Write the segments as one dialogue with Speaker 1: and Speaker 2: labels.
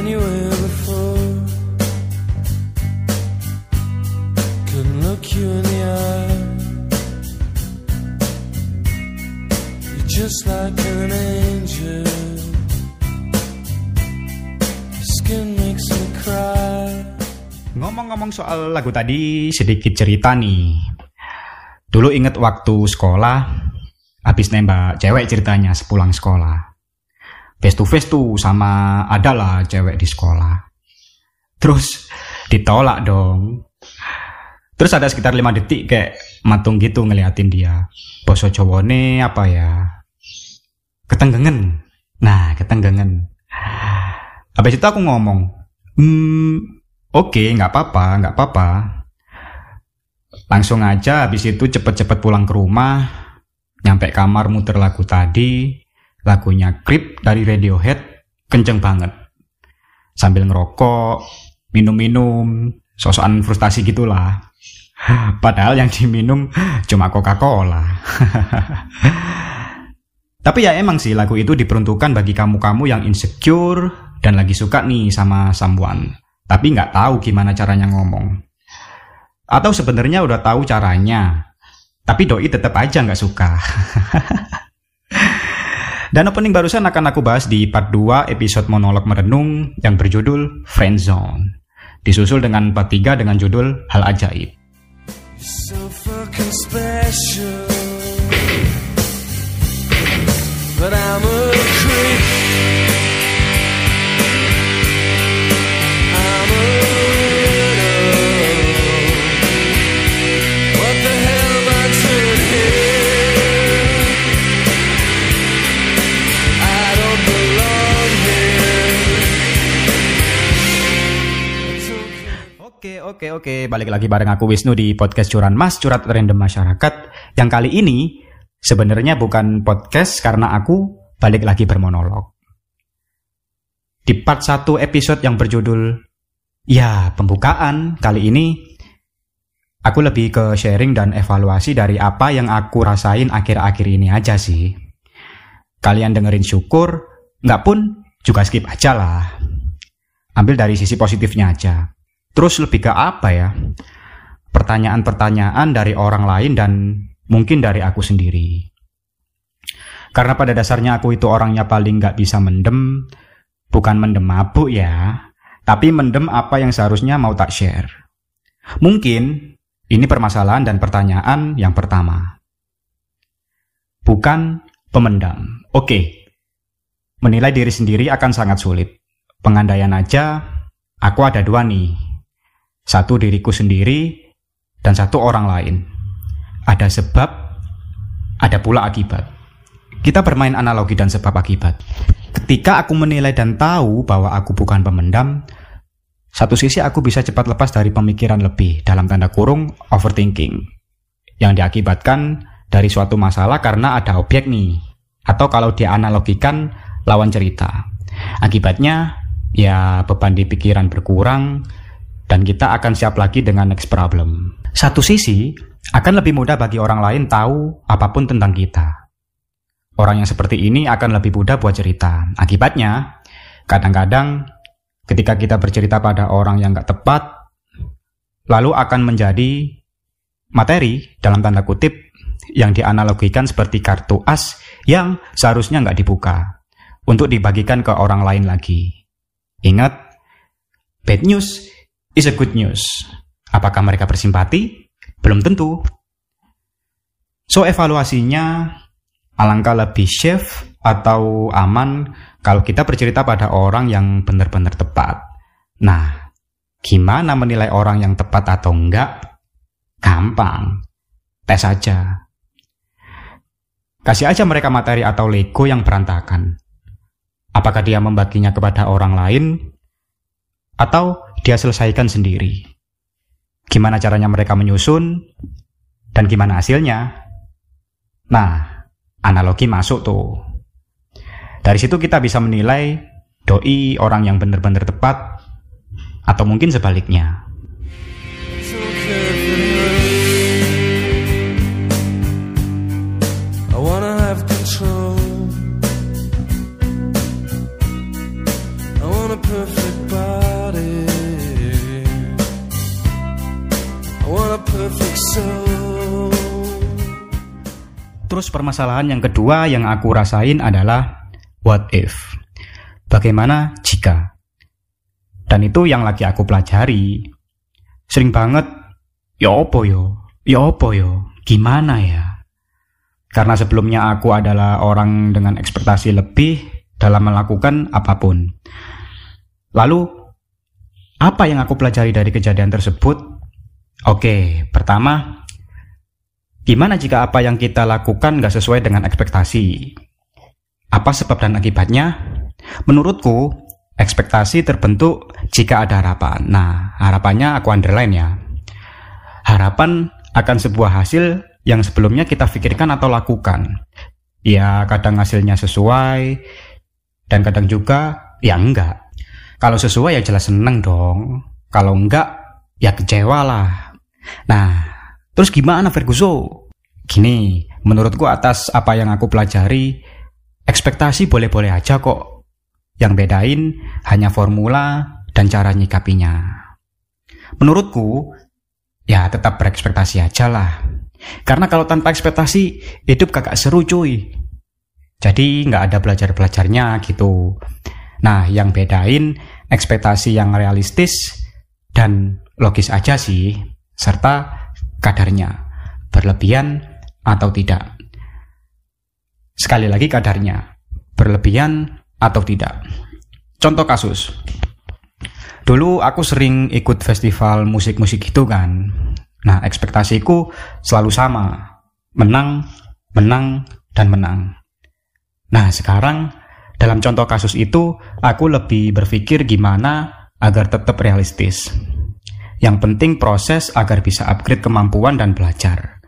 Speaker 1: anywhere before. Couldn't look you in the eye. You're just like an angel. Your skin makes me cry.
Speaker 2: Ngomong-ngomong soal lagu tadi, sedikit cerita nih. Dulu inget waktu sekolah, habis nembak cewek ceritanya sepulang sekolah. Face to face tuh sama adalah cewek di sekolah. Terus ditolak dong. Terus ada sekitar 5 detik kayak matung gitu ngeliatin dia. Boso cowone apa ya? Ketenggengen. Nah, ketenggengen. Habis itu aku ngomong, hmm, oke, nggak apa-apa, nggak apa-apa. Langsung aja habis itu cepet-cepet pulang ke rumah, nyampe kamar muter lagu tadi, lagunya Creep dari Radiohead, kenceng banget. Sambil ngerokok, minum-minum, sosokan frustasi gitulah. Padahal yang diminum cuma Coca-Cola. Tapi ya emang sih lagu itu diperuntukkan bagi kamu-kamu yang insecure dan lagi suka nih sama someone. Tapi nggak tahu gimana caranya ngomong. Atau sebenarnya udah tahu caranya. Tapi doi tetap aja nggak suka. Dan opening barusan akan aku bahas di part 2 episode monolog merenung yang berjudul Friendzone. Disusul dengan part 3 dengan judul Hal Ajaib.
Speaker 1: But I'm a
Speaker 2: Oke, oke, oke. Balik lagi bareng aku Wisnu di podcast Curan Mas, Curat Random Masyarakat. Yang kali ini sebenarnya bukan podcast karena aku balik lagi bermonolog. Di part 1 episode yang berjudul Ya, pembukaan kali ini aku lebih ke sharing dan evaluasi dari apa yang aku rasain akhir-akhir ini aja sih. Kalian dengerin syukur, nggak pun juga skip aja lah. Ambil dari sisi positifnya aja. Terus lebih ke apa ya? Pertanyaan-pertanyaan dari orang lain dan mungkin dari aku sendiri. Karena pada dasarnya aku itu orangnya paling nggak bisa mendem, bukan mendem mabuk ya, tapi mendem apa yang seharusnya mau tak share. Mungkin ini permasalahan dan pertanyaan yang pertama. Bukan pemendam. Oke, menilai diri sendiri akan sangat sulit. Pengandaian aja, aku ada dua nih. Satu diriku sendiri, dan satu orang lain. Ada sebab, ada pula akibat. Kita bermain analogi dan sebab akibat. Ketika aku menilai dan tahu bahwa aku bukan pemendam, satu sisi aku bisa cepat lepas dari pemikiran lebih, dalam tanda kurung overthinking, yang diakibatkan dari suatu masalah karena ada objek nih, atau kalau dianalogikan lawan cerita. Akibatnya, ya beban di pikiran berkurang, dan kita akan siap lagi dengan next problem. Satu sisi, akan lebih mudah bagi orang lain tahu apa pun tentang kita. Orang yang seperti ini akan lebih mudah buat cerita. Akibatnya, kadang-kadang ketika kita bercerita pada orang yang gak tepat, lalu akan menjadi materi dalam tanda kutip yang dianalogikan seperti kartu as yang seharusnya nggak dibuka untuk dibagikan ke orang lain lagi. Ingat, bad news is a good news. Apakah mereka bersimpati? Belum tentu. So evaluasinya alangkah lebih safe atau aman kalau kita bercerita pada orang yang benar-benar tepat. Nah, gimana menilai orang yang tepat atau enggak? Gampang. Tes aja. Kasih aja mereka materi atau Lego yang berantakan. Apakah dia membaginya kepada orang lain atau dia selesaikan sendiri? Gimana caranya mereka menyusun dan gimana hasilnya? Nah, analogi masuk tuh. Dari situ kita bisa menilai doi orang yang benar-benar tepat atau mungkin sebaliknya. Terus permasalahan yang kedua yang aku rasain adalah what if? Bagaimana jika? Dan itu yang lagi aku pelajari. Sering banget, ya opo yo, ya opo yo, gimana ya? Karena sebelumnya aku adalah orang dengan ekspektasi lebih dalam melakukan apa pun. Lalu, apa yang aku pelajari dari kejadian tersebut? Oke, pertama, gimana jika apa yang kita lakukan nggak sesuai dengan ekspektasi? Apa sebab dan akibatnya? Menurutku, ekspektasi terbentuk jika ada harapan. Nah, harapannya aku underline ya. Harapan akan sebuah hasil yang sebelumnya kita pikirkan atau lakukan. Ya, kadang hasilnya sesuai, dan kadang juga ya enggak. Kalau sesuai ya jelas seneng dong. Kalau enggak, ya kecewa lah. Nah, terus gimana Ferguson? Gini, menurutku atas apa yang aku pelajari, ekspektasi boleh-boleh aja kok. Yang bedain hanya formula dan cara nyikapinya. Menurutku, ya tetap berekspektasi aja lah. Karena kalau tanpa ekspektasi, hidup kakak seru cuy. Jadi nggak ada belajar-belajarnya gitu. Nah, yang bedain ekspektasi yang realistis dan logis aja sih, serta kadarnya, berlebihan atau tidak. Sekali lagi kadarnya, berlebihan atau tidak. Contoh kasus. Dulu aku sering ikut festival musik-musik itu kan. Nah, ekspektasiku selalu sama. Menang, menang, dan menang. Nah, sekarang dalam contoh kasus itu, aku lebih berpikir gimana agar tetap realistis. Yang penting proses agar bisa upgrade kemampuan dan belajar.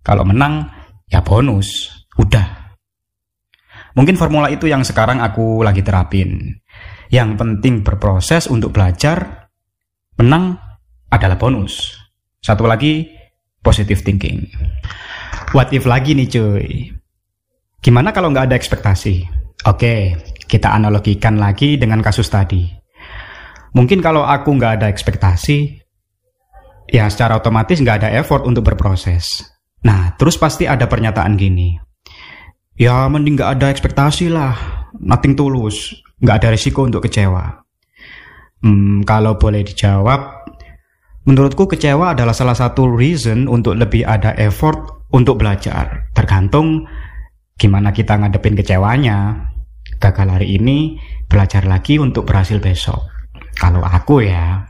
Speaker 2: Kalau menang, ya bonus. Udah. Mungkin formula itu yang sekarang aku lagi terapin. Yang penting berproses untuk belajar, menang adalah bonus. Satu lagi, positive thinking. What if lagi nih cuy? Gimana kalau nggak ada ekspektasi? Oke, kita analogikan lagi dengan kasus tadi. Mungkin kalau aku nggak ada ekspektasi, ya secara otomatis nggak ada effort untuk berproses. Nah, terus pasti ada pernyataan gini. Ya, mending nggak ada ekspektasi lah. Nothing tulus. Nggak ada risiko untuk kecewa. Hmm, kalau boleh dijawab, menurutku kecewa adalah salah satu reason untuk lebih ada effort untuk belajar. Tergantung gimana kita ngadepin kecewanya. Gagal hari ini, belajar lagi untuk berhasil besok. Kalau aku ya.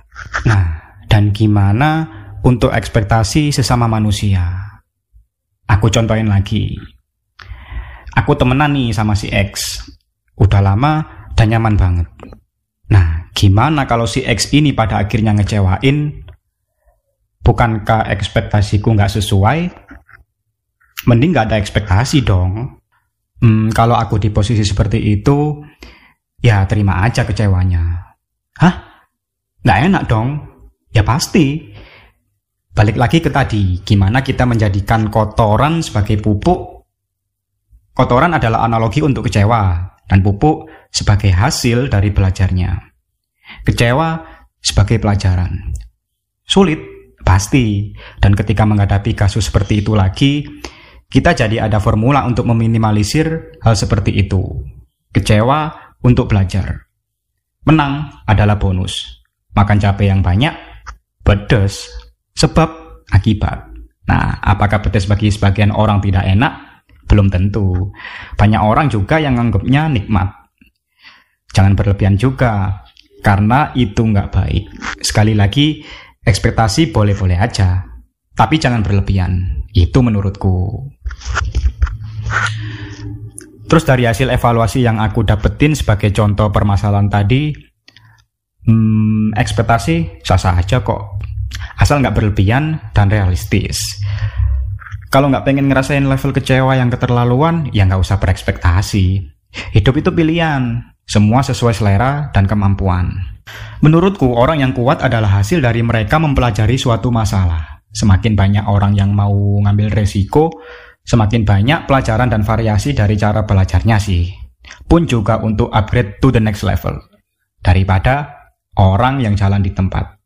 Speaker 2: Nah, dan gimana untuk ekspektasi sesama manusia? Aku contohin lagi. Aku temenan nih sama si X. Udah lama dan nyaman banget. Nah, gimana kalau si X ini pada akhirnya ngecewain? Bukankah ekspektasiku nggak sesuai? Mending nggak ada ekspektasi dong. Hmm, kalau aku di posisi seperti itu, ya terima aja kecewanya. Hah? Nggak enak dong? Ya pasti. Balik lagi ke tadi, gimana kita menjadikan kotoran sebagai pupuk. Kotoran adalah analogi untuk kecewa, dan pupuk sebagai hasil dari belajarnya. Kecewa sebagai pelajaran. Sulit, pasti. Dan ketika menghadapi kasus seperti itu lagi, kita jadi ada formula untuk meminimalisir hal seperti itu. Kecewa untuk belajar. Menang adalah bonus. Makan capek yang banyak, pedes, sebab akibat. Nah, apakah pedes bagi sebagian orang tidak enak? Belum tentu. Banyak orang juga yang menganggapnya nikmat. Jangan berlebihan juga, karena itu nggak baik. Sekali lagi, ekspektasi boleh-boleh aja, tapi jangan berlebihan. Itu menurutku. Terus dari hasil evaluasi yang aku dapetin sebagai contoh permasalahan tadi, hmm, ekspektasi sah-sah aja kok. Asal nggak berlebihan dan realistis. Kalau nggak pengen ngerasain level kecewa yang keterlaluan, ya nggak usah berekspektasi. Hidup itu pilihan, semua sesuai selera dan kemampuan. Menurutku, orang yang kuat adalah hasil dari mereka mempelajari suatu masalah. Semakin banyak orang yang mau ngambil resiko, Semakin banyak pelajaran dan variasi dari cara belajarnya sih. Pun juga untuk upgrade to the next level. daripada orang yang jalan di tempat.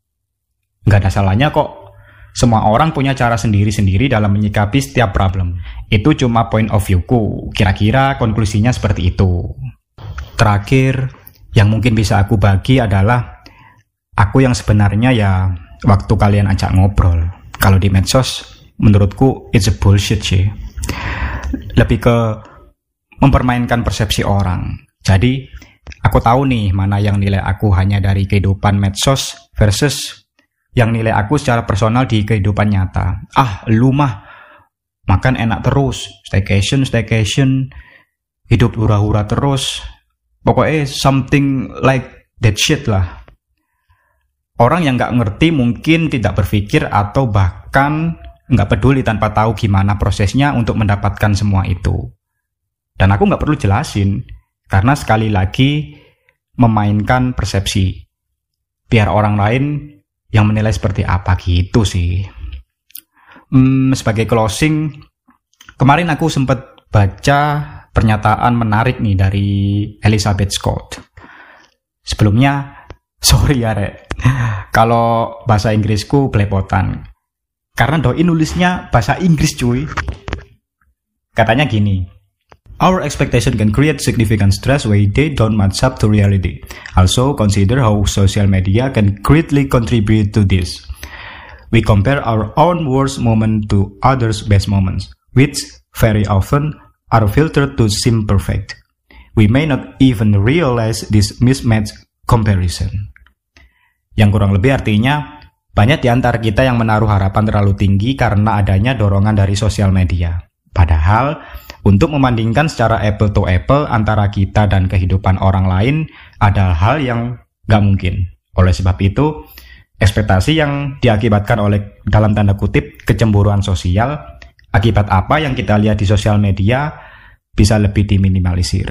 Speaker 2: Nggak ada salahnya kok. Semua orang punya cara sendiri-sendiri dalam menyikapi setiap problem. Itu cuma point of view-ku. Kira-kira konklusinya seperti itu. Terakhir, yang mungkin bisa aku bagi adalah aku yang sebenarnya ya waktu kalian ajak ngobrol. Kalau di medsos, menurutku it's a bullshit sih. Lebih ke mempermainkan persepsi orang. Jadi, aku tahu nih mana yang nilai aku hanya dari kehidupan medsos versus yang nilai aku secara personal di kehidupan nyata. Ah, lu mah makan enak terus, staycation, staycation, hidup hura-hura terus. Pokoknya something like that shit lah. Orang yang nggak ngerti mungkin tidak berpikir atau bahkan nggak peduli tanpa tahu gimana prosesnya untuk mendapatkan semua itu. Dan aku nggak perlu jelasin, karena sekali lagi memainkan persepsi. Biar orang lain yang menilai seperti apa gitu sih. Hmm, sebagai closing, kemarin aku sempat baca pernyataan menarik nih dari Elizabeth Scott. Sebelumnya, sorry ya Rek, kalau bahasa Inggrisku belepotan. Karena doi nulisnya bahasa Inggris cuy. Katanya gini, Our expectation can create significant stress when they don't match up to reality. Also, consider how social media can greatly contribute to this. We compare our own worst moment to others' best moments, which very often are filtered to seem perfect. We may not even realize this mismatch comparison. Yang kurang lebih artinya, banyak di antara kita yang menaruh harapan terlalu tinggi karena adanya dorongan dari sosial media. Padahal, untuk membandingkan secara apple to apple antara kita dan kehidupan orang lain adalah hal yang gak mungkin. Oleh sebab itu, ekspektasi yang diakibatkan oleh dalam tanda kutip kecemburuan sosial akibat apa yang kita lihat di sosial media bisa lebih diminimalisir.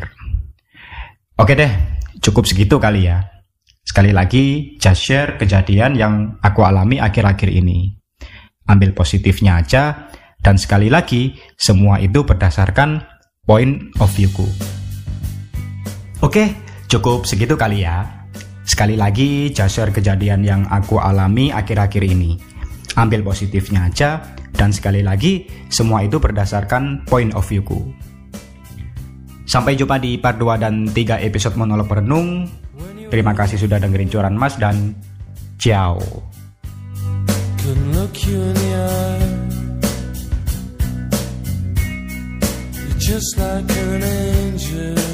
Speaker 2: Oke deh, cukup segitu kali ya. Sekali lagi, just share kejadian yang aku alami akhir-akhir ini. Ambil positifnya aja, dan sekali lagi, semua itu berdasarkan point of view-ku. Oke, cukup segitu kali ya. Sekali lagi, jasar kejadian yang aku alami akhir-akhir ini. Ambil positifnya aja, dan sekali lagi, semua itu berdasarkan point of view-ku. Sampai jumpa di part 2 dan 3 episode monolog perenung. Terima kasih sudah dengerin curan mas dan ciao.
Speaker 1: Just like an angel.